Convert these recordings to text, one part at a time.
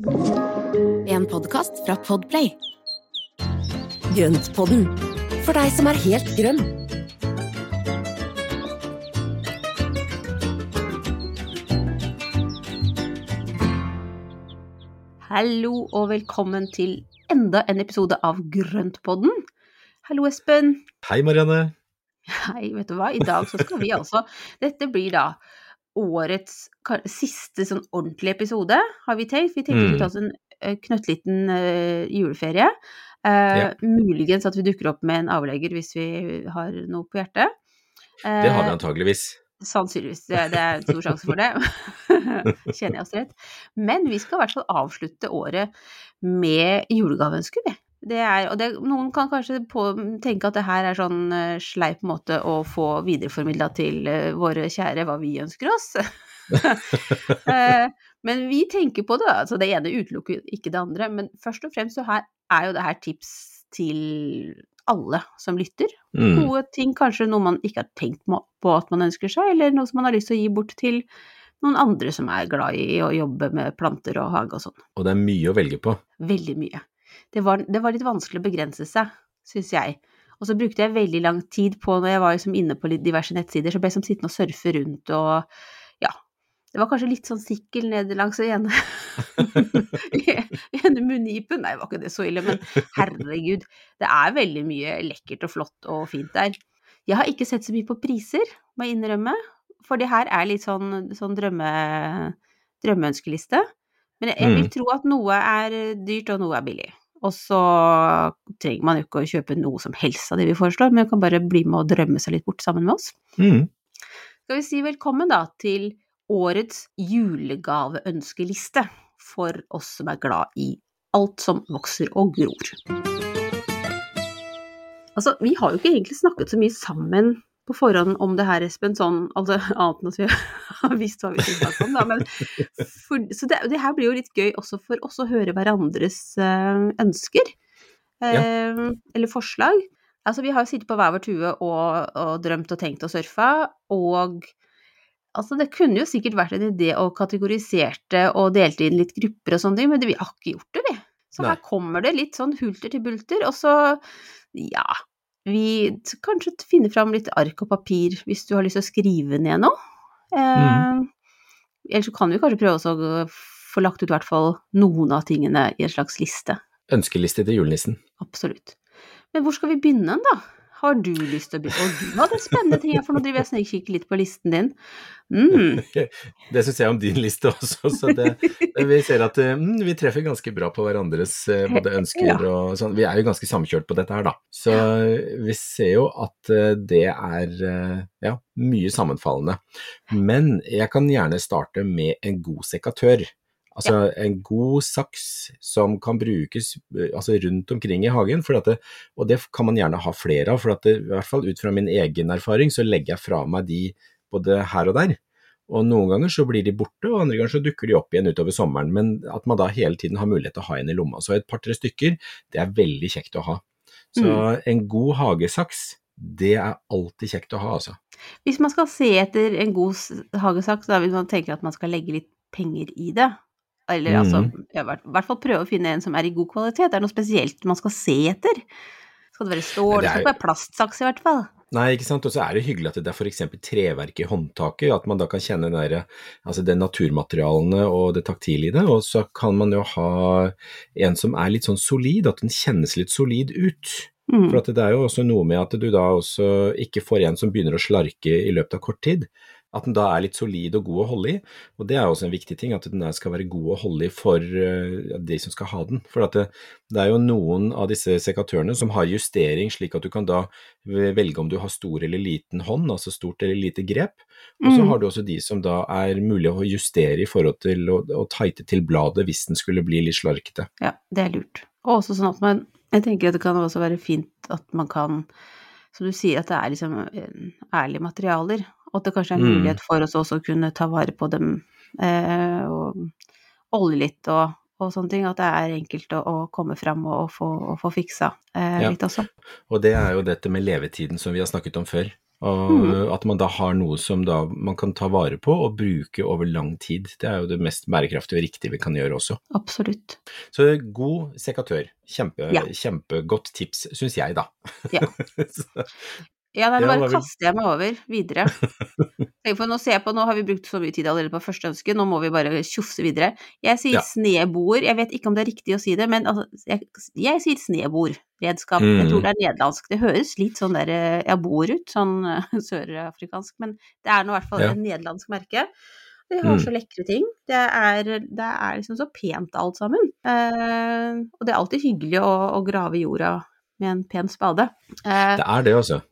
En podkast fra Podplay. Grøntpodden, for deg som er helt grønn. Hallo og velkommen til enda en episode av Grøntpodden. Hallo, Espen. Hei, Marianne. Hei, vet du hva, i dag så skal vi altså Dette blir da årets siste sånn ordentlige episode, har vi tenkt. Vi tenkte vi Mm. skulle ta oss en eh, knøttliten uh, juleferie. Uh, Ja. Muligens at vi dukker opp med en avlegger hvis vi har noe på hjertet. Det har vi antageligvis. Sannsynligvis. Det, det er en stor sjanse for det. Kjenner jeg oss rett. Men vi skal i hvert fall avslutte året med julegaveønsker, vi. Det er, og det, noen kan kanskje på, tenke at det her er sånn uh, sleip måte å få videreformidla til uh, våre kjære hva vi ønsker oss. uh, men vi tenker på det, altså det ene utelukker ikke det andre. Men først og fremst så her, er jo det her tips til alle som lytter Mm. gode ting, kanskje noe man ikke har tenkt på at man ønsker seg, eller noe som man har lyst til å gi bort til noen andre som er glad i å jobbe med planter og hage og sånn. Og det er mye å velge på. Veldig mye. Det var, det var litt vanskelig å begrense seg, syns jeg. Og så brukte jeg veldig lang tid på, når jeg var liksom inne på diverse nettsider, så ble jeg som sittende og surfe rundt og ja. Det var kanskje litt sånn sikkel ned langs ene, ene munnipen. Nei, det var ikke det så ille, men herregud. Det er veldig mye lekkert og flott og fint der. Jeg har ikke sett så mye på priser, må jeg innrømme. For det her er litt sånn, sånn drømme, drømmeønskeliste. Men jeg, jeg vil Mm. tro at noe er dyrt, og noe er billig. Og så trenger man jo ikke å kjøpe noe som helst av det vi foreslår, men man kan bare bli med og drømme seg litt bort sammen med oss. Mm. Skal vi si velkommen da til årets julegaveønskeliste for oss som er glad i alt som vokser og gror. Altså, vi har jo ikke egentlig snakket så mye sammen på forhånd om det her, Espen, sånn altså, annet enn at vi har visst hva vi skulle snakke om, da. Men for, så det, det her blir jo litt gøy også for oss å høre hverandres eh, ønsker. Eh, Eller forslag. Altså, vi har jo sittet på hver vår tue og, og drømt og tenkt og surfa, og altså, det kunne jo sikkert vært en idé å kategorisere og delte inn litt grupper og sånne ting, men det, vi har ikke gjort det, vi. Så Nei. her kommer det litt sånn hulter til bulter, og så, ja Vi kanskje finner fram litt ark og papir hvis du har lyst til å skrive ned noe. Eh, Eller så kan vi kanskje prøve å få lagt ut i hvert fall noen av tingene i en slags liste. Ønskeliste til julenissen. Absolutt. Men hvor skal vi begynne da? Har du lyst til å begynne? Og du hadde spennende ting for nå driver jeg og snikkikker litt på listen din. Mm. Det syns jeg om din liste også, så det, vi ser at eh, mm, vi treffer ganske bra på hverandres eh, både ønsker og sånn. Vi er jo ganske samkjørt på dette her, da. Så vi ser jo at eh, det er ja, mye sammenfallende. Men jeg kan gjerne starte med en god sekatør. Altså en god saks som kan brukes eh, altså rundt omkring i hagen, for at det, og det kan man gjerne ha flere av. For at det, i hvert fall ut fra min egen erfaring så legger jeg fra meg de både her og der. Og noen ganger så blir de borte, og andre ganger så dukker de opp igjen utover sommeren. Men at man da hele tiden har mulighet til å ha en i lomma. Så et par-tre stykker, det er veldig kjekt å ha. Så en god hagesaks, det er alltid kjekt å ha, altså. Hvis man skal se etter en god hagesaks, da vil man tenke at man skal legge litt penger i det. Eller altså, ja, i hvert fall prøve å finne en som er i god kvalitet. Det er noe spesielt man skal se etter. Skal det være stål, Det det er skal ikke være plastsaks i hvert fall. Nei, ikke sant. Og så er det hyggelig at det er f.eks. treverk i håndtaket, at man da kan kjenne den altså det naturmaterialene og det taktile i det. Og så kan man jo ha en som er litt sånn solid, at den kjennes litt solid ut. Mm. For at det er jo også noe med at du da også ikke får en som begynner å slarke i løpet av kort tid. At den da er litt solid og god å holde i, og det er også en viktig ting, at den der skal være god å holde i for eh, de som skal ha den. For at det, det er jo noen av disse sekatørene som har justering, slik at du kan da velge om du har stor eller liten hånd, altså stort eller lite grep. Og så Mm. har du også de som da er mulig å justere i forhold til å, å tighte til bladet hvis den skulle bli litt slarkete. Ja, det er lurt. Og også sånn at man Jeg tenker at det kan også være fint at man kan, som du sier, at det er liksom eh, ærlige materialer. Og at det kanskje er Mm. mulighet for oss også å kunne ta vare på dem eh, og olje litt og, og sånne ting. At det er enkelt å, å komme fram og, få, og få fiksa eh, Ja. litt også. Og det er jo dette med levetiden som vi har snakket om før. Og Mm. at man da har noe som da man kan ta vare på og bruke over lang tid. Det er jo det mest bærekraftige og riktige vi kan gjøre også. Absolutt. Så god sekatør. Kjempe, Ja. Kjempegodt tips, syns jeg, da. Ja. Ja, nei, det Ja, bare å kaste kaster jeg meg over videre. På, nå ser jeg på, nå har vi brukt så mye tid allerede på første ønske, nå må vi bare tjofse videre. Jeg sier Ja. sneboer, jeg vet ikke om det er riktig å si det, men altså, jeg, jeg sier sneboerredskap. Mm. Jeg tror det er nederlandsk. Det høres litt sånn der eh, ja, boer ut, sånn eh, sørafrikansk, men det er nå i hvert fall Ja. et nederlandsk merke. De har Mm. så lekre ting. Det er, det er liksom så pent alt sammen. Eh, og det er alltid hyggelig å, å grave i jorda med en pen spade. Eh, Det er det, altså.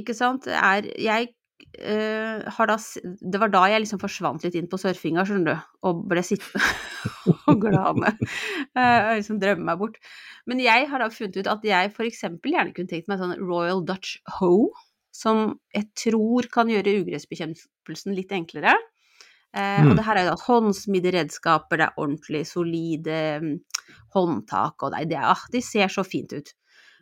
Ikke sant, er Jeg eh, har da Det var da jeg liksom forsvant litt inn på surfinga, skjønner du, og ble sittende og glane. Uh, liksom drømme meg bort. Men jeg har da funnet ut at jeg eksempel gjerne kunne tenkt meg sånn Royal Dutch Hoe, som jeg tror kan gjøre ugressbekjempelsen litt enklere. Eh, Mm. Og det her er jo da håndsmidde redskaper, det er ordentlig solide mm, håndtak, og nei, det ah, de ser så fint ut.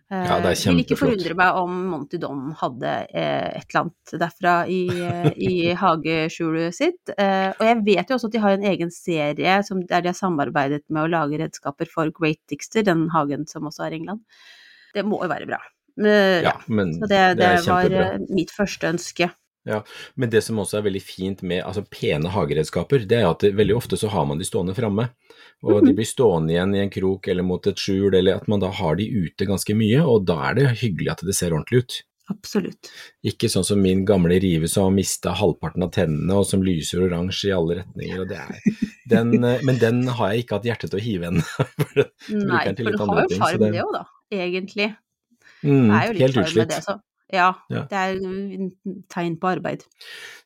Ja, det Eh, Vil ikke forundre meg om Monty Dom hadde eh, et eller annet derfra i, eh, i hageskjulet sitt. Eh, og jeg vet jo også at de har en egen serie som, der de har samarbeidet med å lage redskaper for Great Dixter, den hagen som også er i England. Det må jo være bra. Eh, Ja, ja. Så det, det, er var mitt første ønske. Men det som også er veldig fint med altså, pene hageredskaper, det er at det, veldig ofte så har man de stående framme. Og Mhm. de blir stående igjen i en krok eller mot et skjul, eller at man da har de ute ganske mye, og da er det hyggelig at det ser ordentlig ut. Absolutt. Ikke sånn som min gamle rive som har mista halvparten av tennene, og som lyser oransje i alle retninger. Og det er, den, eh, men den har jeg ikke hatt hjerte til å hive ennå. Nei, for du har jo sjarm det- òg, da. Egentlig. mm, Det er jo litt helt med utslitt. det, så. Ja, Ja. det er tegn på arbeid.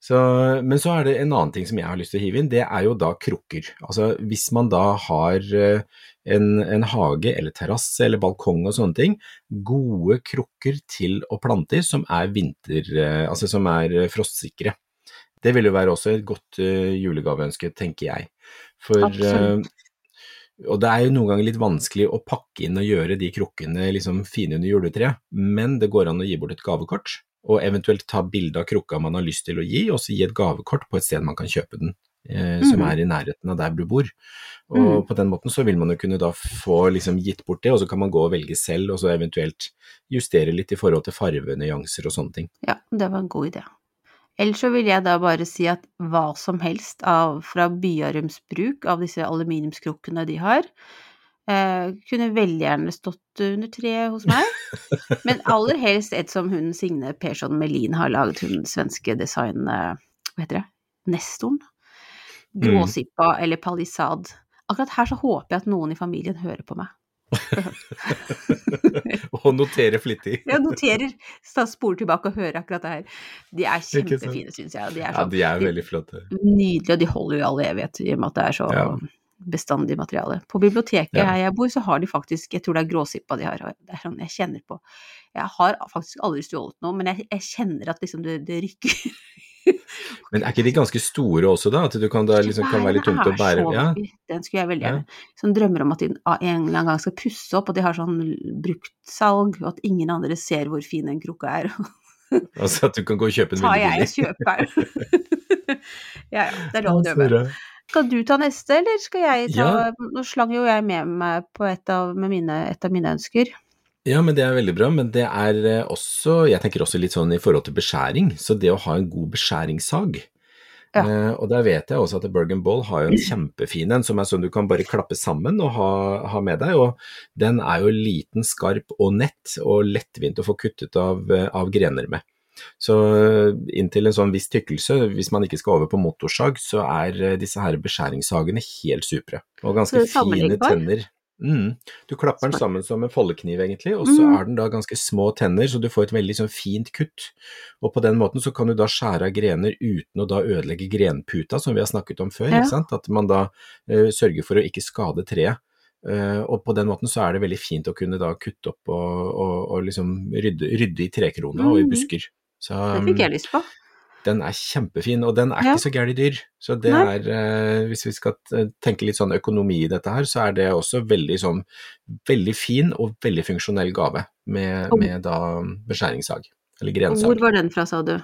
Så, men så er det en annen ting som jeg har lyst til å hive inn, det er jo da krukker. Altså hvis man da har eh, en, en hage eller terrasse eller balkong og sånne ting, gode krukker til å plante i som er vinter, eh, altså som er frostsikre. Det vil jo være også et godt eh, julegaveønske, tenker jeg. For Absolutt. Og det er jo noen ganger litt vanskelig å pakke inn og gjøre de krukkene liksom fine under juletreet, men det går an å gi bort et gavekort, og eventuelt ta bilde av krukka man har lyst til å gi, og så gi et gavekort på et sted man kan kjøpe den, eh, som Mhm. er i nærheten av der du bor. Og mm. på den måten så vil man jo kunne da få liksom gitt bort det, og så kan man gå og velge selv, og så eventuelt justere litt i forhold til farvenyanser og sånne ting. Ja, det var en god idé. Ellers så vil jeg da bare si at hva som helst av, fra Byarums bruk av disse aluminiumskrukkene de har, eh, kunne veldig gjerne stått under treet hos meg. Men aller helst et som hun Signe Persson Melin har laget, hun svenske design... eh, Hva heter det? Nestoren? Gråsippa eller palisad. Akkurat her så håper jeg at noen i familien hører på meg. og notere flittig. ja, noterer, så spoler tilbake og hører akkurat det her. De er kjempefine, syns jeg. De er Ja, sånn de er veldig flotte. nydelige, og de holder jo i all evighet, i og med at det er så Ja. bestandig materiale. På biblioteket Ja. her jeg bor, så har de faktisk, jeg tror det er gråsippa de har, det er sånn jeg kjenner på. Jeg har faktisk aldri stjålet noe, men jeg, jeg kjenner at liksom det, det rykker. Men er ikke de ganske store også da, at du kan da liksom kan være litt tungt å bære? Ja. Den skulle jeg veldig Ja. gjerne. Sånn drømmer om at de en eller annen gang skal pusse opp, og de har sånn bruktsalg, og at ingen andre ser hvor fin den krukka er. altså at du kan gå og kjøpe en tar veldig jeg og jeg kjøper ja, ja, det er lov å drømme. Skal du ta neste, eller skal jeg ta Ja. Nå slang jo jeg med meg på et av, med mine, et av mine ønsker. Ja, men det er veldig bra, men det er eh, også, jeg tenker også litt sånn i forhold til beskjæring, så det å ha en god beskjæringssag, Ja. eh, og der vet jeg også at Bergen Ball har jo en kjempefin en, som er sånn du kan bare klappe sammen og ha, ha med deg, og den er jo liten, skarp og nett, og lettvint å få kuttet av, eh, av grener med. Så eh, inntil en sånn viss tykkelse, hvis man ikke skal over på motorsag, så er disse her beskjæringssagene helt supre, og ganske fine tenner. Mm. Du klapper den sammen som en foldekniv egentlig, og så Mm. er den da ganske små tenner, så du får et veldig sånn fint kutt. Og på den måten så kan du da skjære av grener uten å da ødelegge grenputa, som vi har snakket om før, Ja. ikke sant? At man da uh, sørger for å ikke skade treet. Uh, og på den måten så er det veldig fint å kunne da kutte opp og, og, og liksom rydde, rydde i trekrona og i Mhm. busker. Så Det fikk jeg lyst på. Den er kjempefin, og den er Ja. ikke så gæren dyr. Så det Nei. er, eh, hvis vi skal tenke litt sånn økonomi i dette her, så er det også veldig sånn, veldig fin og veldig funksjonell gave med, med da beskjæringssag. eller grensag. hvor var den fra, sa du?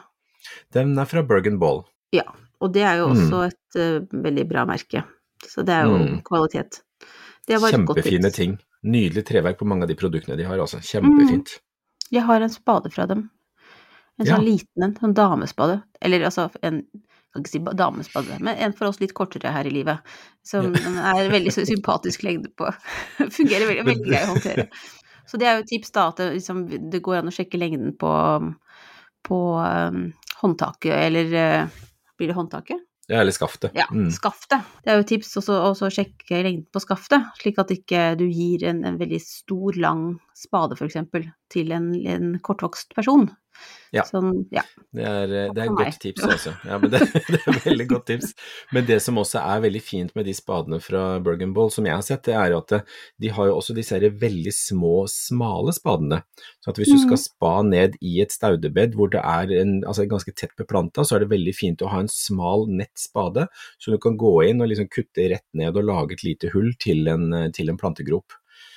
Den er fra Bergen Ball. Ja, og det er jo Mm. også et uh, veldig bra merke. Så det er jo Mm. kvalitet. Det var et godt Kjempefine tips. ting. Nydelig treverk på mange av de produktene de har, altså. Kjempefint. Jeg har en spade fra dem. En Ja. sånn liten en, sånn damespade. Eller altså en jeg kan ikke si damespade, men en for oss litt kortere her i livet. Som er veldig sympatisk lengde på. Fungerer veldig, veldig grei å håndtere. Så det er jo tips da, at det, liksom, det går an å sjekke lengden på, på um, håndtaket, eller uh, blir det håndtaket? Ja, eller skaftet. Ja, Mm. skaftet. Det er jo et tips også å sjekke lengden på skaftet, slik at ikke du gir en, en veldig stor, lang spade f.eks. til en, en kortvokst person. Ja. Sånn, ja. Det er, eh, det er et godt tips, altså. Ja, men det, det er veldig godt tips. Men det som også er veldig fint med de spadene fra Bergen Ball, som jeg har sett, det er jo at de har jo også disse veldig små, smale spadene. Så at hvis du skal Mhm. spa ned i et staudebed hvor det er en, altså ganske tett beplanta, så er det veldig fint å ha en smal, nett spade, så du kan gå inn og liksom kutte rett ned og lage et lite hull til en, eh, til en plantegrop.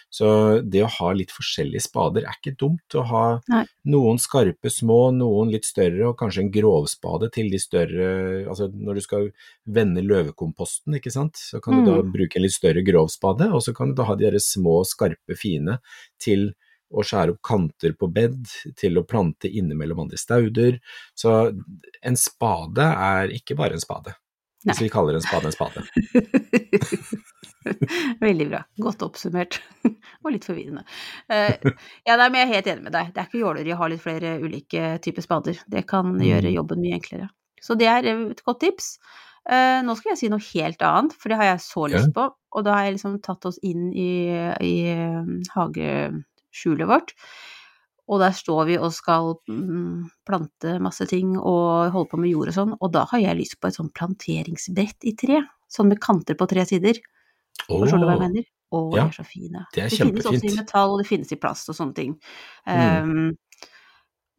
Så det å ha litt forskjellige spader er ikke dumt. Å ha Nei. noen skarpe små, noen litt større, og kanskje en grovspade til de større Altså når du skal vende løvekomposten, ikke sant, så kan du da Mm. bruke en litt større grovspade, og så kan du da ha de derre små, skarpe, fine til å skjære opp kanter på bed, til å plante innimellom andre stauder. Så en spade er ikke bare en spade. Nei. Hvis vi kaller en spade en spade. Veldig bra. Godt oppsummert. Og litt forvirrende. Eh, ja, nei, men jeg er helt enig med deg. Det er ikke jåleri å ha litt flere ulike typer spader. Det kan gjøre Mm. jobben mye enklere. Så det er et godt tips. Eh, nå skal jeg si noe helt annet, for det har jeg så lyst på. Og da har jeg liksom tatt oss inn i, i eh, hageskjulet vårt. Og der står vi og skal mm, plante masse ting og holde på med jord og sånn, og da har jeg lyst på et sånn planteringsbrett i tre. Sånn med kanter på tre sider. Forstår du hva jeg mener? Å, Ja, de er så fine. det er finnes også i metall, og det finnes i plast og sånne ting. Mm. Um,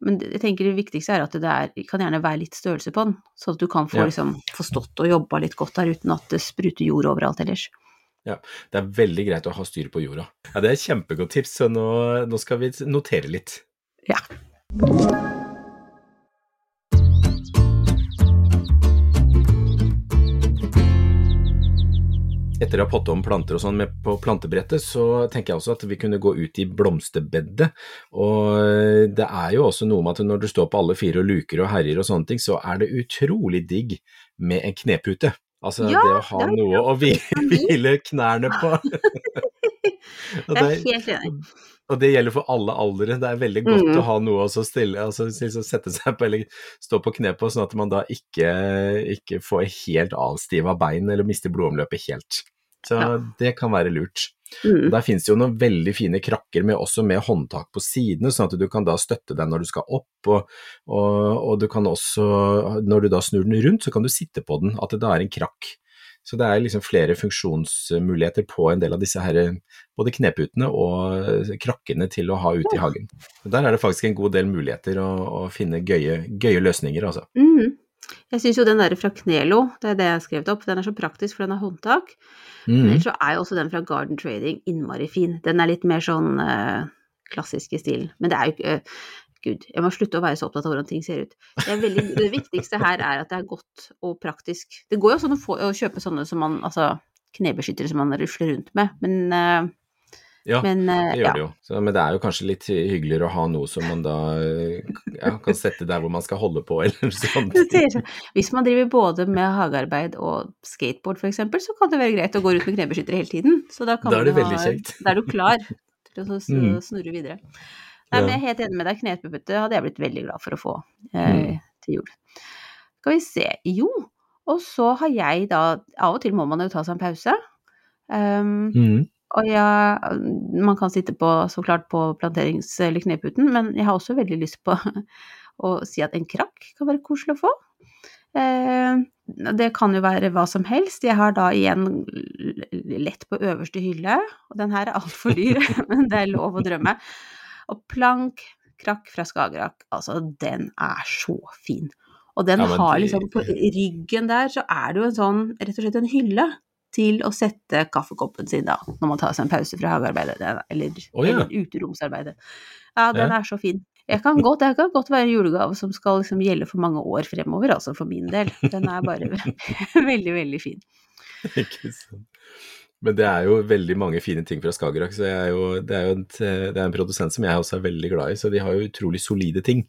men jeg tenker det viktigste er at det er, kan gjerne være litt størrelse på den, sånn at du kan få, Ja. liksom, få stått og jobba litt godt der uten at det spruter jord overalt ellers. Det er veldig greit å ha styr på jorda. Ja, Det er et kjempegodt tips, så nå, nå skal vi notere litt. Ja. Etter å ha potta om planter og sånn på plantebrettet, så tenker jeg også at vi kunne gå ut i blomsterbedet. Og det er jo også noe med at når du står på alle fire og luker og herjer og sånne ting, så er det utrolig digg med en knepute. Altså Ja, det å ha det noe å hvile knærne på. det er helt enig. Og det gjelder for alle aldre. Det er veldig godt Mm. å ha noe å stille, altså liksom sette seg på eller stå på kne på, sånn at man da ikke, ikke får helt avstiva bein eller mister blodomløpet helt. Så Ja. det kan være lurt. Mm. Der finnes det jo noen veldig fine krakker med, også med håndtak på sidene, sånn at du kan da støtte deg når du skal opp, og, og, og du kan også, når du da snur den rundt, så kan du sitte på den, at det da er en krakk. Så det er liksom flere funksjonsmuligheter på en del av disse her, både kneputene og krakkene til å ha ute i hagen. Der er det faktisk en god del muligheter å, å finne gøye, gøye løsninger, altså. Mm. Jeg syns jo den der fra Knelo, det er det jeg har skrevet opp, den er så praktisk, for den har håndtak. Mm. Men så er jo også den fra Garden Trading innmari fin. Den er litt mer sånn eh, klassisk i stilen. Men det er jo ikke eh, Gud, jeg må slutte å være så opptatt av hvordan ting ser ut. Det, veldig, det viktigste her er at det er godt og praktisk. Det går jo også å, få, å kjøpe sånne som man Altså knebeskyttere som man rusler rundt med, men, uh, Ja, men uh, det gjør ja. det jo. Så, men det er jo kanskje litt hyggeligere å ha noe som man da ja, kan sette der hvor man skal holde på, eller sånn. Sånn- Hvis man driver både med hagearbeid og skateboard f.eks., så kan det være greit å gå rundt med knebeskyttere hele tiden. Så da, kan Da er det man veldig kjekt. Da er du klar til å Mm. snurre videre. Nei, men jeg er helt enig med deg. Knepepute hadde jeg blitt veldig glad for å få eh, Mm. til jul. Skal vi se Jo, og så har jeg da Av og til må man jo ta seg en pause. Um, Mm. og jeg, man kan sitte på, så klart på planterings- eller kneputen, men jeg har også veldig lyst på å si at en krakk kan være koselig å få. Eh, det kan jo være hva som helst. Jeg har da igjen lett på øverste hylle, og den her er altfor dyr, men det er lov å drømme. Og plank, krakk fra Skagerrak, altså den er så fin. Og den Ja, de... har liksom på ryggen der, så er det jo en sånn, rett og slett en hylle til å sette kaffekoppen sin da, når man tar seg en pause fra hagearbeidet, er- eller, oh, ja. eller uteromsarbeidet. Ja, den Ja. er så fin. Jeg kan godt, det kan godt være en julegave som skal liksom gjelde for mange år fremover, altså for min del. Den er bare veldig, veldig fin. Ikke sant. Men det er jo veldig mange fine ting fra Skagerrak, så er jo, det, er jo en, det er en produsent som jeg også er veldig glad i. Så de har jo utrolig solide ting.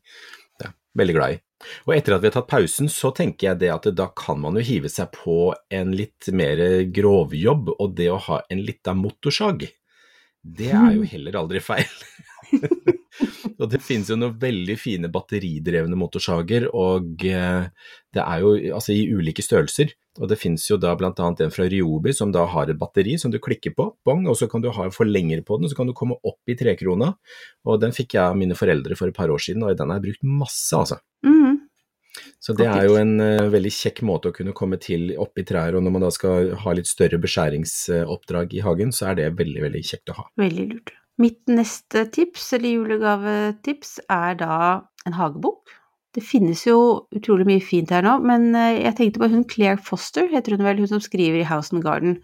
Ja, veldig glad i. Og etter at vi har tatt pausen, så tenker jeg det at da kan man jo hive seg på en litt mer grovjobb, og det å ha en lita motorsag, det er jo heller aldri feil. og det finnes jo noen veldig fine batteridrevne motorsager, og eh, det er jo altså i ulike størrelser. Og det finnes jo da bl.a. en fra Ryobi som da har et batteri som du klikker på, bong, og så kan du ha en forlenger på den, og så kan du komme opp i trekrona. Og den fikk jeg av mine foreldre for et par år siden, og den har jeg brukt masse, altså. Mm. Så det er jo en uh, veldig kjekk måte å kunne komme til oppi trær, og når man da skal ha litt større beskjæringsoppdrag i hagen, så er det veldig, veldig kjekt å ha. Veldig lurt. Mitt neste tips, eller julegavetips, er da en hagebok. Det finnes jo utrolig mye fint her nå, men eh, jeg tenkte på hun Claire Foster, heter hun vel, hun som skriver i House and Garden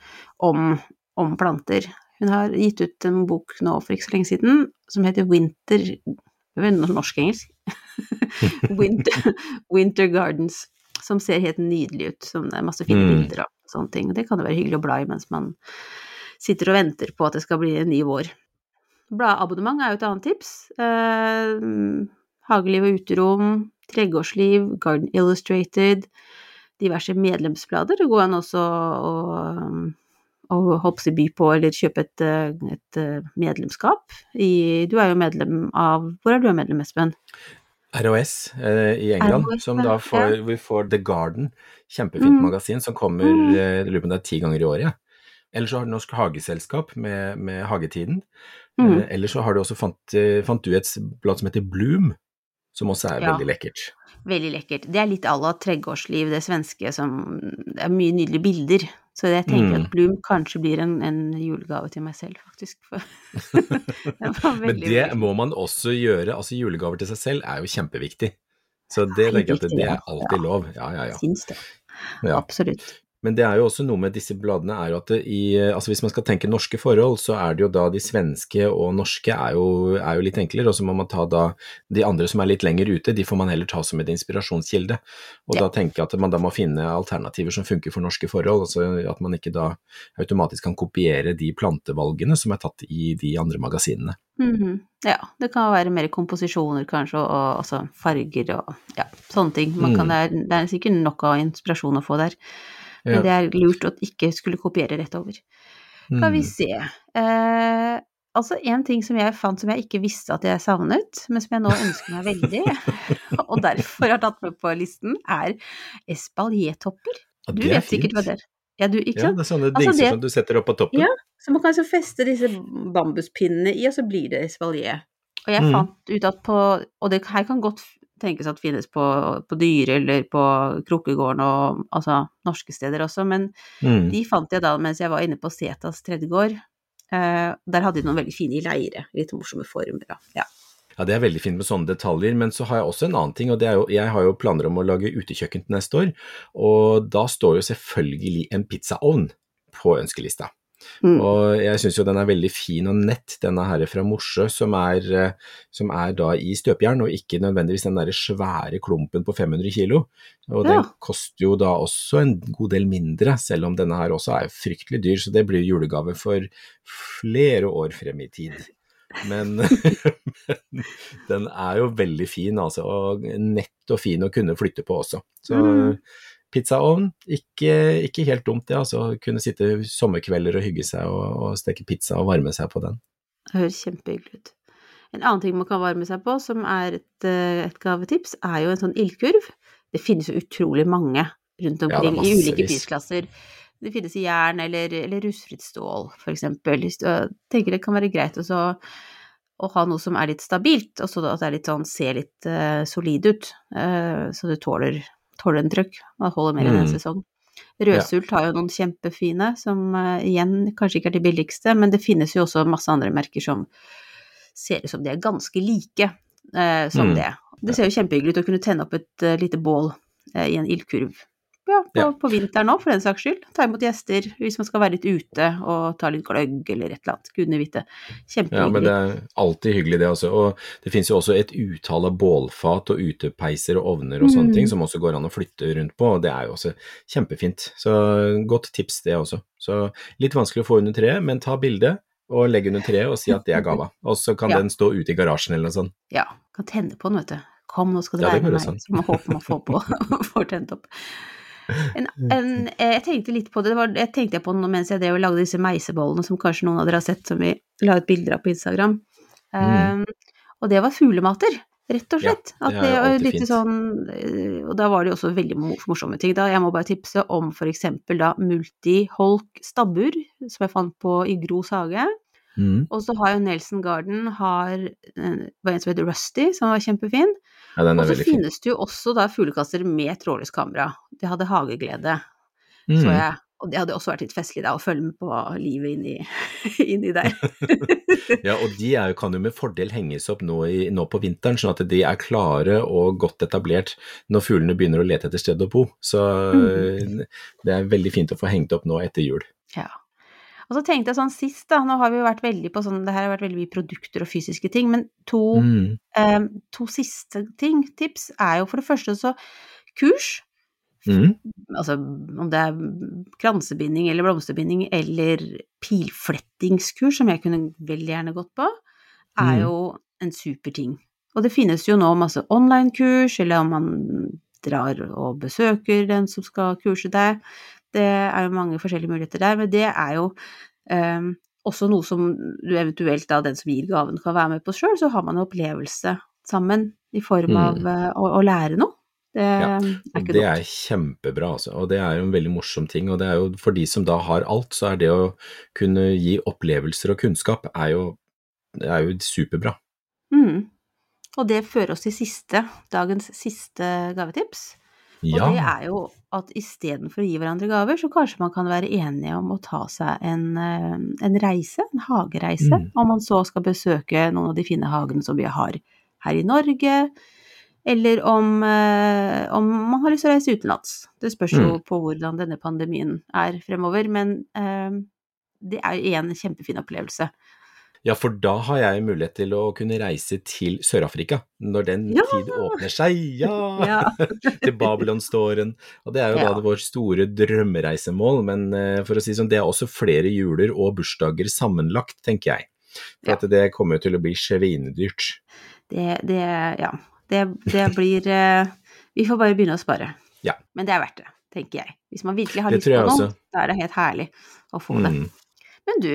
om, om planter. Hun har gitt ut en bok nå for ikke så lenge siden som heter Winter norsk-engelsk. Winter, Winter Gardens, som ser helt nydelig ut. Som det er masse fine Mm. bilder av og sånne ting. Det kan jo være hyggelig å bla i mens man sitter og venter på at det skal bli en ny vår. Bladabonnement er jo et annet tips. Eh, Hageliv og uterom, Tregårdsliv, Garden Illustrated, diverse medlemsblader. Det går an også å, og hoppe by på eller kjøpe et, et medlemskap. I, du er jo medlem av Hvor er du medlem, Espen? ROS eh, i England, ROS, som da får, vi får The Garden, kjempefint Mm. magasin som kommer Mm. eh, jeg lurer på om det er ti ganger i året. Ja. Eller så har du Norsk Hageselskap med, med Hagetiden. Mm. Eh, eller så har du også fant, eh, fant du et blad som heter Bloom, som også er Ja. veldig lekkert. Veldig lekkert. Det er litt à la Tregårdsliv, det svenske som Det er mye nydelige bilder. Så jeg tenker Mm. at Bloom kanskje blir en, en julegave til meg selv, faktisk. Men det må man også gjøre. Altså julegaver til seg selv er jo kjempeviktig. Så det legger jeg til, det, er alltid lov. Ja, ja, ja. Syns det. ja. Absolutt. Men det er jo også noe med disse bladene er jo at det i, altså hvis man skal tenke norske forhold, så er det jo da de svenske og norske er jo, er jo litt enklere, og så må man ta da de andre som er litt lenger ute, de får man heller ta som en inspirasjonskilde. Og Ja. da tenker jeg at man da må finne alternativer som funker for norske forhold, altså at man ikke da automatisk kan kopiere de plantevalgene som er tatt i de andre magasinene. Mhm. Ja, det kan være mer komposisjoner kanskje, og, og altså farger og ja, sånne ting. Man kan, Mm. det, er, det er sikkert nok av inspirasjon å få der, men det er lurt å ikke skulle kopiere rett over. Kan vi Mm. se. Eh, altså en ting som jeg fant som jeg ikke visste at jeg savnet, men som jeg nå ønsker meg veldig, og derfor har tatt med på listen, er espaliertopper. Ja, Du vet sikkert hva det er. Ja, du, ikke Ja, det er sånne Altså, dingser det- som du setter opp på toppen. Ja. Så man kan så feste disse bambuspinnene i, og så blir det espalier. Og jeg Mm. fant ut at på Og det her kan godt tenkes at finnes på, på Dyre eller på Krukkegården og altså norske steder også, men Mm. de fant jeg da mens jeg var inne på Setas tredjegård. Eh, der hadde de noen veldig fine i leire. Litt morsomme former. Ja. Ja, det er veldig fint med sånne detaljer, men så har jeg også en annen ting, og det er jo, jeg har jo planer om å lage utekjøkken til neste år, og da står jo selvfølgelig en pizzaovn på ønskelista. Mm. Og jeg syns jo den er veldig fin og nett, denne her fra Morsø, som er, eh, som er da i støpejern, og ikke nødvendigvis den derre svære klumpen på 500 kilo. Og Ja. den koster jo da også en god del mindre, selv om denne her også er fryktelig dyr, så det blir julegave for flere år frem i tid. Men, men den er jo veldig fin, altså, og nett og fin å kunne flytte på også. Så Mm. Pizzaovn, ikke, ikke helt dumt det, altså. Kunne sitte sommerkvelder og hygge seg og, og steke pizza og varme seg på den. Det høres kjempehyggelig ut. En annen ting man kan varme seg på, som er et, eh, et gavetips, er jo en sånn ildkurv. Det finnes jo utrolig mange rundt omkring ja, i ulike prisklasser. Det finnes i jern eller, eller rustfritt stål, for eksempel. Du eh, tenker det kan være greit også å ha noe som er litt stabilt, og så at det er litt sånn, ser litt uh, solid ut, uh, så du tåler, trøkk. Man holder mer enn en Mm. sesong. Rødsult har jo noen kjempefine, som eh, igjen kanskje ikke er de billigste, men det finnes jo også masse andre merker som ser ut som de er ganske like eh, som Mm. det. Det ser jo kjempehyggelig ut å kunne tenne opp et uh, lite bål eh, i en ildkurv ja, på, Ja. på vinteren òg, for den saks skyld. Ta imot gjester hvis man skal være litt ute og ta litt gløgg eller et eller annet. Gudene vite. Ja, men Kjempehyggelig. det er alltid hyggelig det også. Og det finnes jo også et utall av bålfat og utepeiser og ovner og sånne Mm. ting som også går an å flytte rundt på, og det er jo også kjempefint. Så godt tips det også. Så litt vanskelig å få under treet, men ta bilde og legg under treet og si at det er gava. Og så kan Ja. den stå ute i garasjen eller noe sånt. Ja, kan tenne på den, vet du. Kom, nå skal det Ja, være med meg. Sånn. Så man håper man får på, får tent opp. En, en, eh, jeg tenkte litt på det, det var, jeg tenkte på det mens jeg drev og lagde disse meisebollene som kanskje noen av dere har sett, som vi la ut bilder av på Instagram. Mm. Um, og det var fuglemater, rett og slett. Ja, det er jo litt fint. sånn, eh, og da var det jo også veldig morsomme ting. Da, jeg må bare tipse om eksempel da multiholk stabbur, som jeg fant på i Gros hage. Mm. Og så har jo Nelson Garden har var en som heter Rusty, som var kjempefin. Ja, den Og er så finnes fin. det jo også da fuglekasser med trådløst kamera. Det hadde hageglede, Mm. så jeg. Og det hadde også vært litt festlig da, å følge med på livet inni, inni der. Ja, og de jo, kan jo med fordel henges opp nå, i, nå på vinteren, sånn at de er klare og godt etablert når fuglene begynner å lete etter sted å bo. Så mm. det er veldig fint å få hengt opp nå etter jul. Ja. Og så tenkte jeg sånn sist, da, nå har vi jo vært veldig på sånn, det her har vært veldig mye produkter og fysiske ting, men to, Mm. eh, to siste ting, tips, er jo for det første så kurs. Mm. altså om det er kransebinding eller blomsterbinding eller pilflettingskurs, som jeg kunne veldig gjerne gått på, er Mm. jo en super ting. Og det finnes jo nå masse online-kurs, eller om man drar og besøker den som skal kurse deg. Det er jo mange forskjellige muligheter der, men det er jo um, også noe som du eventuelt da, den som gir gaven, kan være med på sjøl, så har man en opplevelse sammen i form av Mm. eh, å, å lære noe. Det Ja, er Og dumt. det er kjempebra, altså. Og det er jo en veldig morsom ting. Og det er jo for de som da har alt, så er det å kunne gi opplevelser og kunnskap er jo, er jo superbra. Mm. Og det fører oss til siste, dagens siste gavetips. Og Ja. det er jo at istedenfor å gi hverandre gaver, så kanskje man kan være enige om å ta seg en, eh, en reise, en hagereise, Mm. om man så skal besøke noen av de fine hagene som vi har her i Norge, eller om, eh, om man har lyst til å reise utenlands. Det spørs jo Mm. på hvordan denne pandemien er fremover, men um, det er jo en kjempefin opplevelse. Ja, for da har jeg mulighet til å kunne reise til Sør-Afrika når den Ja! tid åpner seg. Ja! Ja. til Babylonståren. Og det er jo Ja. da vårt store drømmereisemål, men eh, for å si sånn, det er også flere juler og bursdager sammenlagt, tenker jeg. For at det kommer jo til å bli svinedyrt. Det, det ja. Det, det blir eh, Vi får bare begynne å spare. Ja. Men det er verdt det, tenker jeg. Hvis man virkelig har lyst på noe, da er det helt herlig å få det. Mm. Men du,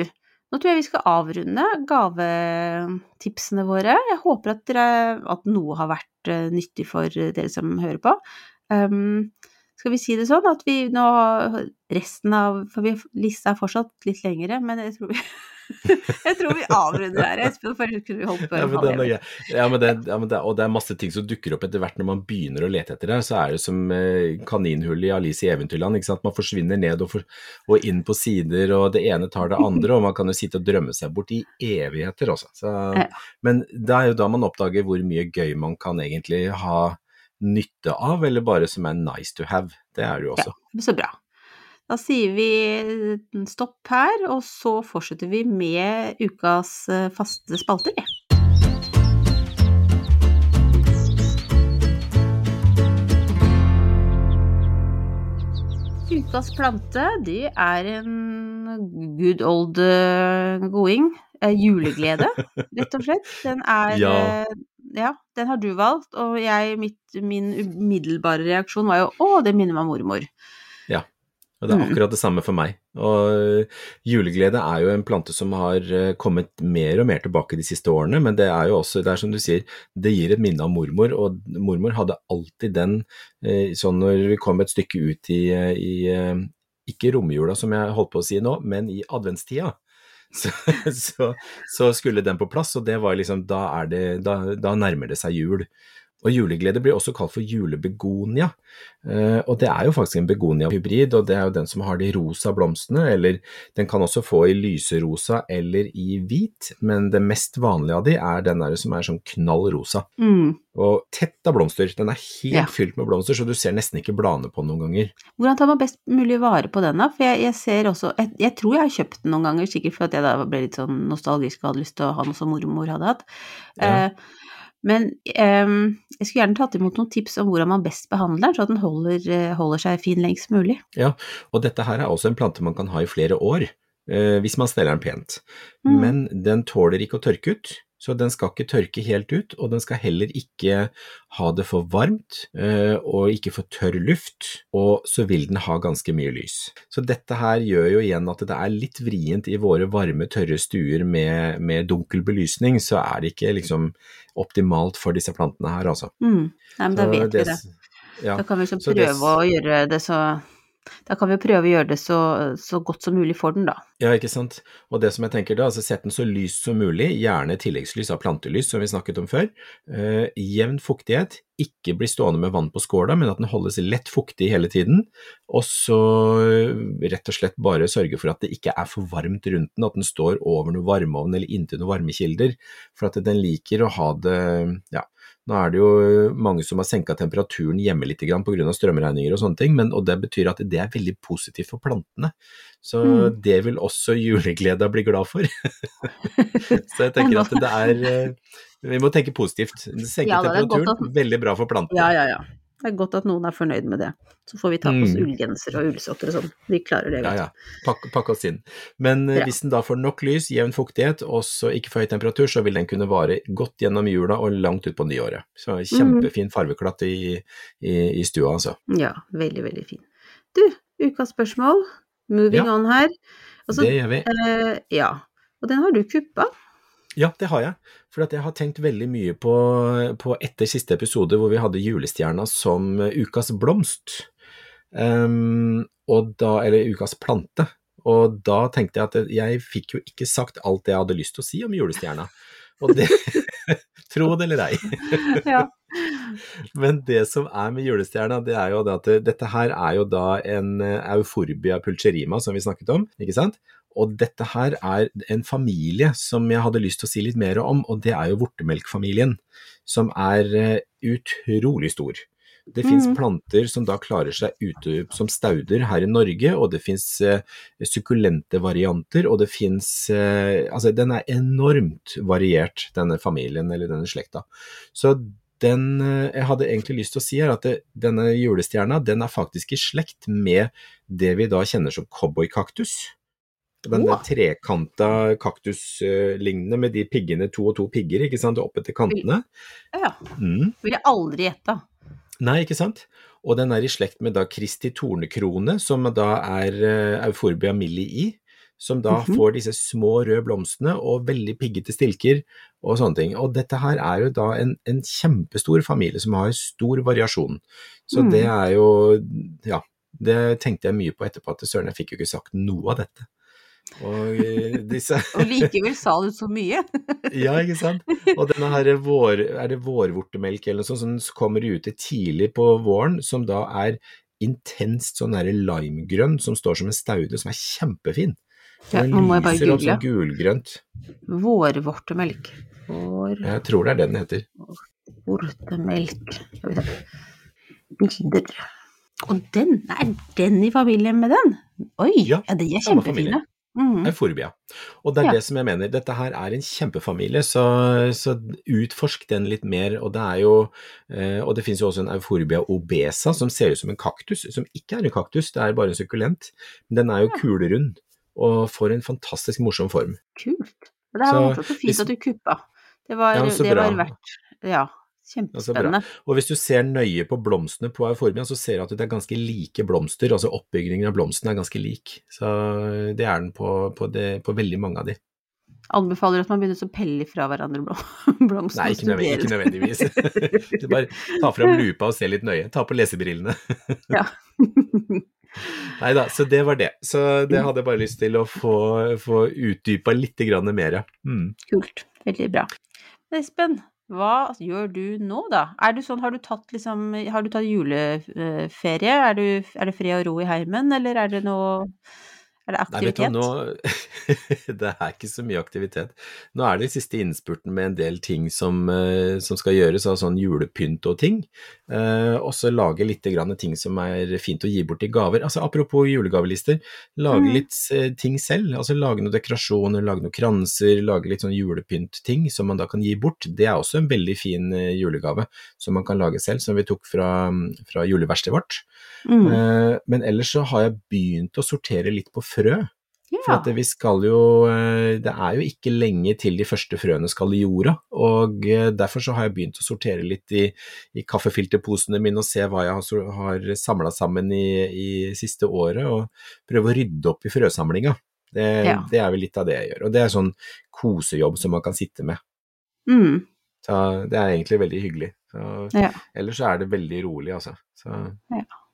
nå tror jeg vi skal avrunde gavetipsene våre. Jeg håper at, dere, at noe har vært eh, nyttig for dere som hører på. Um, skal vi si det sånn at vi nå Resten av For vi, lista er fortsatt litt lengre, men jeg tror vi Jeg tror vi avrunder her, Espen, for ellers kunne vi holdt på Ja, en men halv ja, men det, ja, men det, og det er masse ting som dukker opp etter hvert når man begynner å lete etter det. Så er det som eh, kaninhullet i Alice i Eventyrland. ikke sant? Man forsvinner ned og, for, og inn på sider, og det ene tar det andre. Og man kan jo sitte og drømme seg bort i evigheter også. Så. Men det er jo da man oppdager hvor mye gøy man kan egentlig ha nytte av, eller bare som er nice to have. Det er det jo også. Ja, Så bra. Da sier vi stopp her, og så fortsetter vi med ukas eh, faste spalter. vi. Ukas plante, det er en good old eh, going. eh, juleglede, rett og slett. Den er Ja. eh, ja, den har du valgt, og jeg, mitt, min umiddelbare reaksjon var jo å, det minner meg om mormor. Og det er Mm. akkurat det samme for meg. Og juleglede er jo en plante som har øh, kommet mer og mer tilbake de siste årene, men det er jo også, det er som du sier, det gir et minne av mormor, og mormor hadde alltid den, øh, sånn når vi kom et stykke ut i, øh, i ikke romjula som jeg holdt på å si nå, men i adventstida. Så, så, så skulle den på plass, og det var liksom, da, er det, da, da nærmer det seg jul. Og juleglede blir også kalt for julebegonia, eh, og det er jo faktisk en begonia-hybrid, og det er jo den som har de rosa blomstene, eller den kan også få i lyserosa eller i hvit, men det mest vanlige av de er den der som er sånn knall rosa. Mm. Og tett av blomster, den er helt Ja. fylt med blomster, så du ser nesten ikke bladene på noen ganger. Hvordan tar man best mulig vare på den, da? For jeg, jeg ser også jeg, jeg tror jeg har kjøpt den noen ganger, sikkert for at jeg da ble litt sånn nostalgisk og hadde lyst til å ha noe som mormor hadde hatt. Ja. Eh, men um, jeg skulle gjerne tatt imot noen tips om hvordan man best behandler den, så at den holder, eh, holder seg fin lengst mulig. Ja, Og dette her er også en plante man kan ha i flere år, uh, hvis man steller den pent. Mm. Men den tåler ikke å tørke ut, så den skal ikke tørke helt ut, og den skal heller ikke ha det for varmt, eh, og ikke for tørr luft, og så vil den ha ganske mye lys. Så dette her gjør jo igjen at det er litt vrient i våre varme, tørre stuer med, med dunkel belysning, så er det ikke liksom optimalt for disse plantene her, altså. Mm. Nei, men da vet vet vi det. Ja. Da kan vi liksom prøve det- å gjøre det så Da kan vi jo prøve å gjøre det så, så godt som mulig for den, da. Ja, ikke sant. Og det som jeg tenker da, altså sett den så lyst som mulig, gjerne tilleggslys av plantelys, som vi snakket om før. Eh, jevn fuktighet, ikke bli stående med vann på skåla, men at den holdes lett fuktig hele tiden. Og så eh, rett og slett bare sørge for at det ikke er for varmt rundt den, at den står over noe varmeovn eller inntil noen varmekilder, for at den liker å ha det, ja. Nå er det jo mange som har senka temperaturen hjemme litt pga. strømregninger og sånne ting, men, og det betyr at det er veldig positivt for plantene. Så Mm. det vil også julegleda bli glad for. Så jeg tenker at det er eh, Vi må tenke positivt. Senke Ja, er temperaturen, veldig bra for plantene. Ja, ja, ja. Det er godt at noen er fornøyd med det. Så får vi ta på oss Mm. ullgenser og ullsokker og sånn. Vi klarer det, Ja, vet ja. Pakk, pakk oss inn. Men eh, Ja. hvis den da får nok lys, jevn fuktighet og så ikke for høy temperatur, så vil den kunne vare godt gjennom jula og langt ut på nyåret. Så Mm. kjempefin farveklatt i, i, i stua, altså. Ja, veldig, veldig fin. Du, ukas spørsmål. Moving Ja. on her. Altså, det gjør vi. eh, ja. Og den har du kuppa. Ja, det har jeg. For jeg har tenkt veldig mye på, på etter siste episode hvor vi hadde julestjerna som ukas blomst. um, da, eller ukas plante. Og da tenkte jeg at jeg fikk jo ikke sagt alt det jeg hadde lyst til å si om julestjerna. Og det Tro det eller ei. Ja. Men det som er med julestjerna, det er jo det at dette her er jo da en euforbia pulcherima, som vi snakket om, ikke sant? Og dette her er en familie som jeg hadde lyst til å si litt mer om, og det er jo vortemelkfamilien, som er eh, utrolig stor. Det fins Mhm. planter som da klarer seg ute som stauder her i Norge, og det fins eh, sukkulente varianter, og det fins eh, Altså, den er enormt variert, denne familien eller denne slekta. Så den eh, jeg hadde egentlig lyst til å si er at det, denne julestjerna den er faktisk i slekt med det vi da kjenner som cowboykaktus. Den oh. Trekanta kaktuslignende med de piggene, to og to pigger, ikke sant, oppe til kantene. ja. Mm. Ville aldri gjetta. Nei, ikke sant? Og den er i slekt med da Kristi tornekrone, som da er Euforbia Euphorbia milli i, som da Mhm. får disse små røde blomstene og veldig piggete stilker og sånne ting. Og dette her er jo da en, en kjempestor familie som har stor variasjon. Så Mm. det er jo, ja, det tenkte jeg mye på etterpå, at søren, jeg fikk jo ikke sagt noe av dette. Og eh, disse Og likevel sa du så mye. ja, ikke sant? Og denne her vår, er det vårvortemelk eller noe sånt som kommer ute tidlig på våren, som da er intenst sånn der limegrønn, som står som en staude, som er kjempefin. Ja, nå må jeg bare google. sånn gulgrønt. Vårvortemelk. Jeg tror det er det den heter. Bilder. Og den, er den i familien med den? Oi, Ja, ja, de er kjempefine. Mhm. Euforbia. Og det er Ja. det som jeg mener, dette her er en kjempefamilie, så, så utforsk den litt mer. Og det er jo, eh, og det finnes jo også en euforbia obesa som ser ut som en kaktus, som ikke er en kaktus, det er bare en sukkulent. Men den er jo Ja. kulerund og får en fantastisk morsom form. Kult. Det her var Så og fint hvis- at du kuppa. Det var, Ja, det var verdt Ja, Kjempespennende. Og hvis du ser nøye på blomstene på euformia, så ser du at det er ganske like blomster, altså oppbyggingen av blomstene er ganske lik. Så det er den på, på, det, på veldig mange av de. Anbefaler at man begynner å pelle fra hverandre blom, blomstene Nei, ikke, nødvendig, ikke nødvendigvis. Bare ta fram lupa og se litt nøye. Ta på lesebrillene. Ja. Nei da, så det var det. Så det hadde jeg bare lyst til å få, få utdypa litt mer. Mm. Kult. Veldig bra. Espen, Hva gjør du nå, da? Er du sånn, har du tatt liksom Har du tatt juleferie? Er, du, er det fred og ro i heimen, eller er det noe Er det Nei, vet du aktivitet? nå Det er ikke så mye aktivitet. Nå er det siste innspurten med en del ting som, eh, som skal gjøres, av sånn julepynt og ting. Eh, og så lage litt ting som er fint å gi bort i gaver. Altså Apropos julegavelister, lage Mm. litt eh, ting selv. Altså lage noen dekorasjoner, lage noen kranser, lage litt sånn julepynt-ting som man da kan gi bort. Det er også en veldig fin eh, julegave som man kan lage selv, som vi tok fra, fra juleverkstedet vårt. Mm. Eh, Men ellers så har jeg begynt å sortere litt på frø. For Ja. at vi skal jo eh, Det er jo ikke lenge til de første frøene skal i jorda, og eh, derfor så har jeg begynt å sortere litt i, i kaffefilterposene mine og se hva jeg har, har samla sammen i, i siste året, og prøve å rydde opp i frøsamlinga. Det, Ja. det er vel litt av det jeg gjør. Og det er sånn kosejobb som man kan sitte med. Mm. Så det er egentlig veldig hyggelig. Så, Ja. ellers så er det veldig rolig, altså. Så,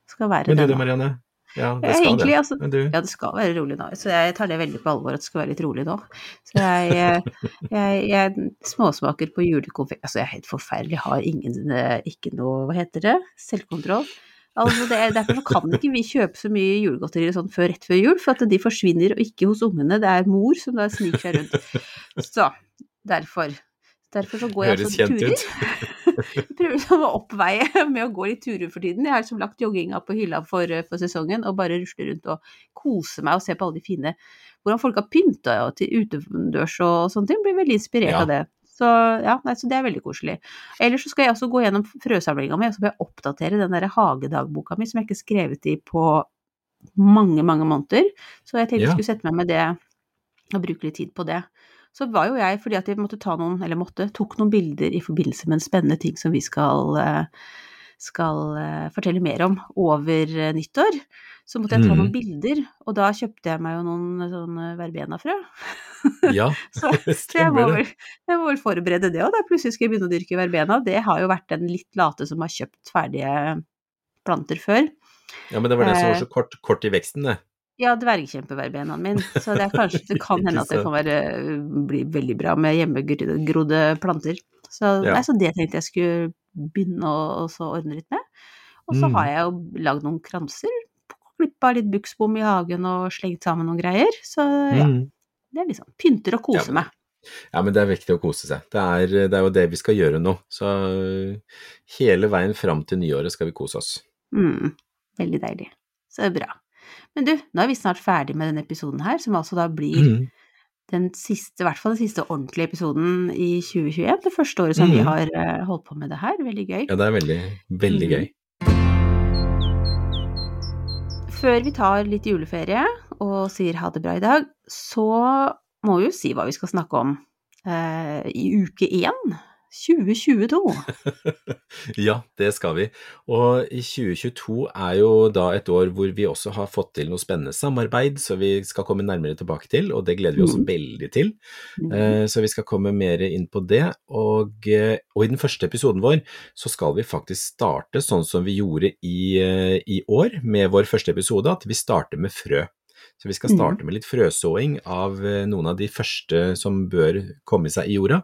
Skal være men du det. Marianne? Ja, det skal egentlig, det. altså, Men du? Ja, det skal være rolig nå, så jeg tar det veldig på alvor at det skal være litt rolig nå. Så jeg, eh, jeg, jeg småsmaker på julekonfekt Altså, jeg er helt forferdelig, har ingen, eh, ikke noe, hva heter det, selvkontroll. Altså, det er, derfor kan ikke vi kjøpe så mye julegodteri sånn før, rett før jul, for at de forsvinner, og ikke hos ungene. Det er mor som da sniker seg rundt. Så derfor. Derfor så går jeg Høres altså kjent ut. Jeg prøver liksom å oppveie med å gå litt turer for tiden. Jeg har liksom lagt jogginga på hylla for, for sesongen og bare rusler rundt og koser meg og ser på alle de fine Hvordan folk har pynta ja, til utendørs og sånne ting. Blir veldig inspirert Ja. av det. Så ja, nei, så det er veldig koselig. Ellers så skal jeg også gå gjennom frøsamlinga mi, og så må jeg oppdatere den der hagedagboka mi som jeg ikke har skrevet i på mange, mange måneder. Så jeg tenkte jeg Ja. skulle sette meg med det og bruke litt tid på det. Så var jo jeg, fordi at jeg måtte ta noen, eller måtte, tok noen bilder i forbindelse med en spennende ting som vi skal, eh, skal eh, fortelle mer om over eh, nyttår. Så måtte jeg ta noen Mhm. bilder, og da kjøpte jeg meg jo noen sånne verbena-frø. Ja, Så, så jeg, må vel, jeg må vel forberede det òg, da. Plutselig skal jeg begynne å dyrke verbena. Det har jo vært en litt late som har kjøpt ferdige planter før. Ja, men det var det som var så kort, kort i veksten, det. Ja, dvergkjempeverbenaen min, så det, er kanskje, det kan hende at det kan være, bli veldig bra med hjemmegrodde planter. Så, Ja. nei, så det tenkte jeg skulle begynne å så ordne litt med. Og så Mm. har jeg jo lagd noen kranser, klippa litt buksbom i hagen og slengt sammen noen greier. Så ja, Mm. det er liksom pynter og koser Ja, men- meg. Ja, men det er viktig å kose seg. Det er, det er jo det vi skal gjøre nå. Så hele veien fram til nyåret skal vi kose oss. Mm, veldig deilig. Så det er bra. Men du, nå er vi snart ferdig med denne episoden her, som altså da blir mm. den siste, i hvert fall den siste ordentlige episoden i 2021. Det første året som vi Mhm. har eh, holdt på med det her. Veldig gøy. Ja, det er veldig, veldig Mhm. gøy. Før vi tar litt juleferie og sier ha det bra i dag, så må vi jo si hva vi skal snakke om eh, i uke én. 2022. Ja, det skal vi. Og 2022 er jo da et år hvor vi også har fått til noe spennende samarbeid, så vi skal komme nærmere tilbake til, og det gleder vi oss mm. veldig til. Eh, Så vi skal komme mer inn på det. Og, eh, og i den første episoden vår så skal vi faktisk starte sånn som vi gjorde i, eh, i år med vår første episode, at vi starter med frø. Så vi skal Mhm. starte med litt frøsåing av noen av de første som bør komme seg i jorda.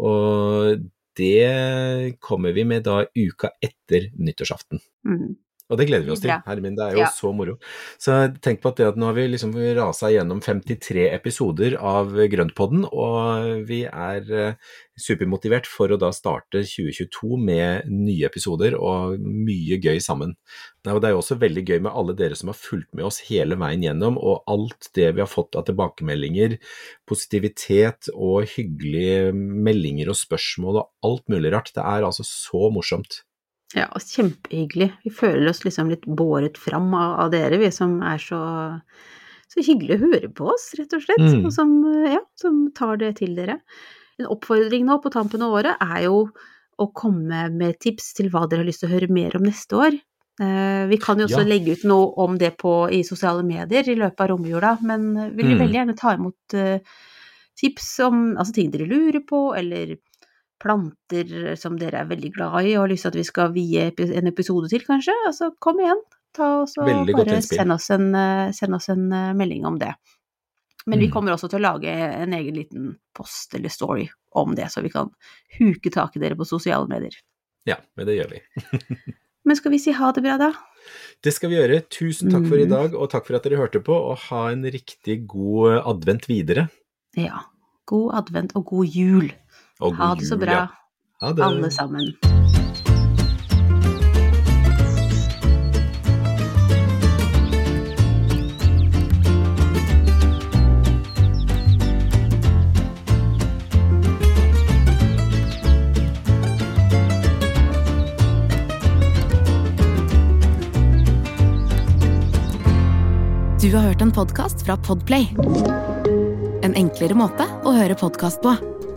Og det kommer vi med da uka etter nyttårsaften. Mm. Og det gleder vi oss til, herre min. Det er jo Ja. så moro. Så tenk på at, det at nå har vi liksom rasa gjennom 53 episoder av Grøntpodden, og vi er eh, supermotivert for å da starte 2022 med nye episoder og mye gøy sammen. Det er jo også veldig gøy med alle dere som har fulgt med oss hele veien gjennom, og alt det vi har fått av tilbakemeldinger, positivitet og hyggelige meldinger og spørsmål og alt mulig rart. Det er altså så morsomt. Ja, kjempehyggelig. Vi føler oss liksom litt båret fram av, av dere, vi som er så, så hyggelig å høre på oss, rett og slett. Mm. Og som, ja, som tar det til dere. En oppfordring nå på tampen av året er jo å komme med tips til hva dere har lyst til å høre mer om neste år. Eh, Vi kan jo også Ja. legge ut noe om det på, i sosiale medier i løpet av romjula, men vil Mm. veldig gjerne ta imot eh, tips om altså ting dere lurer på, eller planter som dere er veldig glad i og har lyst til at vi skal vie en episode til, kanskje. Altså, kom igjen. Ta oss og bare send oss, en, eh, send oss en eh, melding om det. Men vi Mm. kommer også til å lage en egen liten post eller story om det, så vi kan huke tak i dere på sosiale medier. Ja, men det gjør vi. Men skal vi si ha det bra, da? Det skal vi gjøre. Tusen takk for i Mm. dag, og takk for at dere hørte på, og ha en riktig god advent videre. Ja. God advent og god jul. Og god Ha det så bra, ja. Ha det. alle sammen. Du har hørt en podkast fra Podplay. En enklere måte å høre podkast på.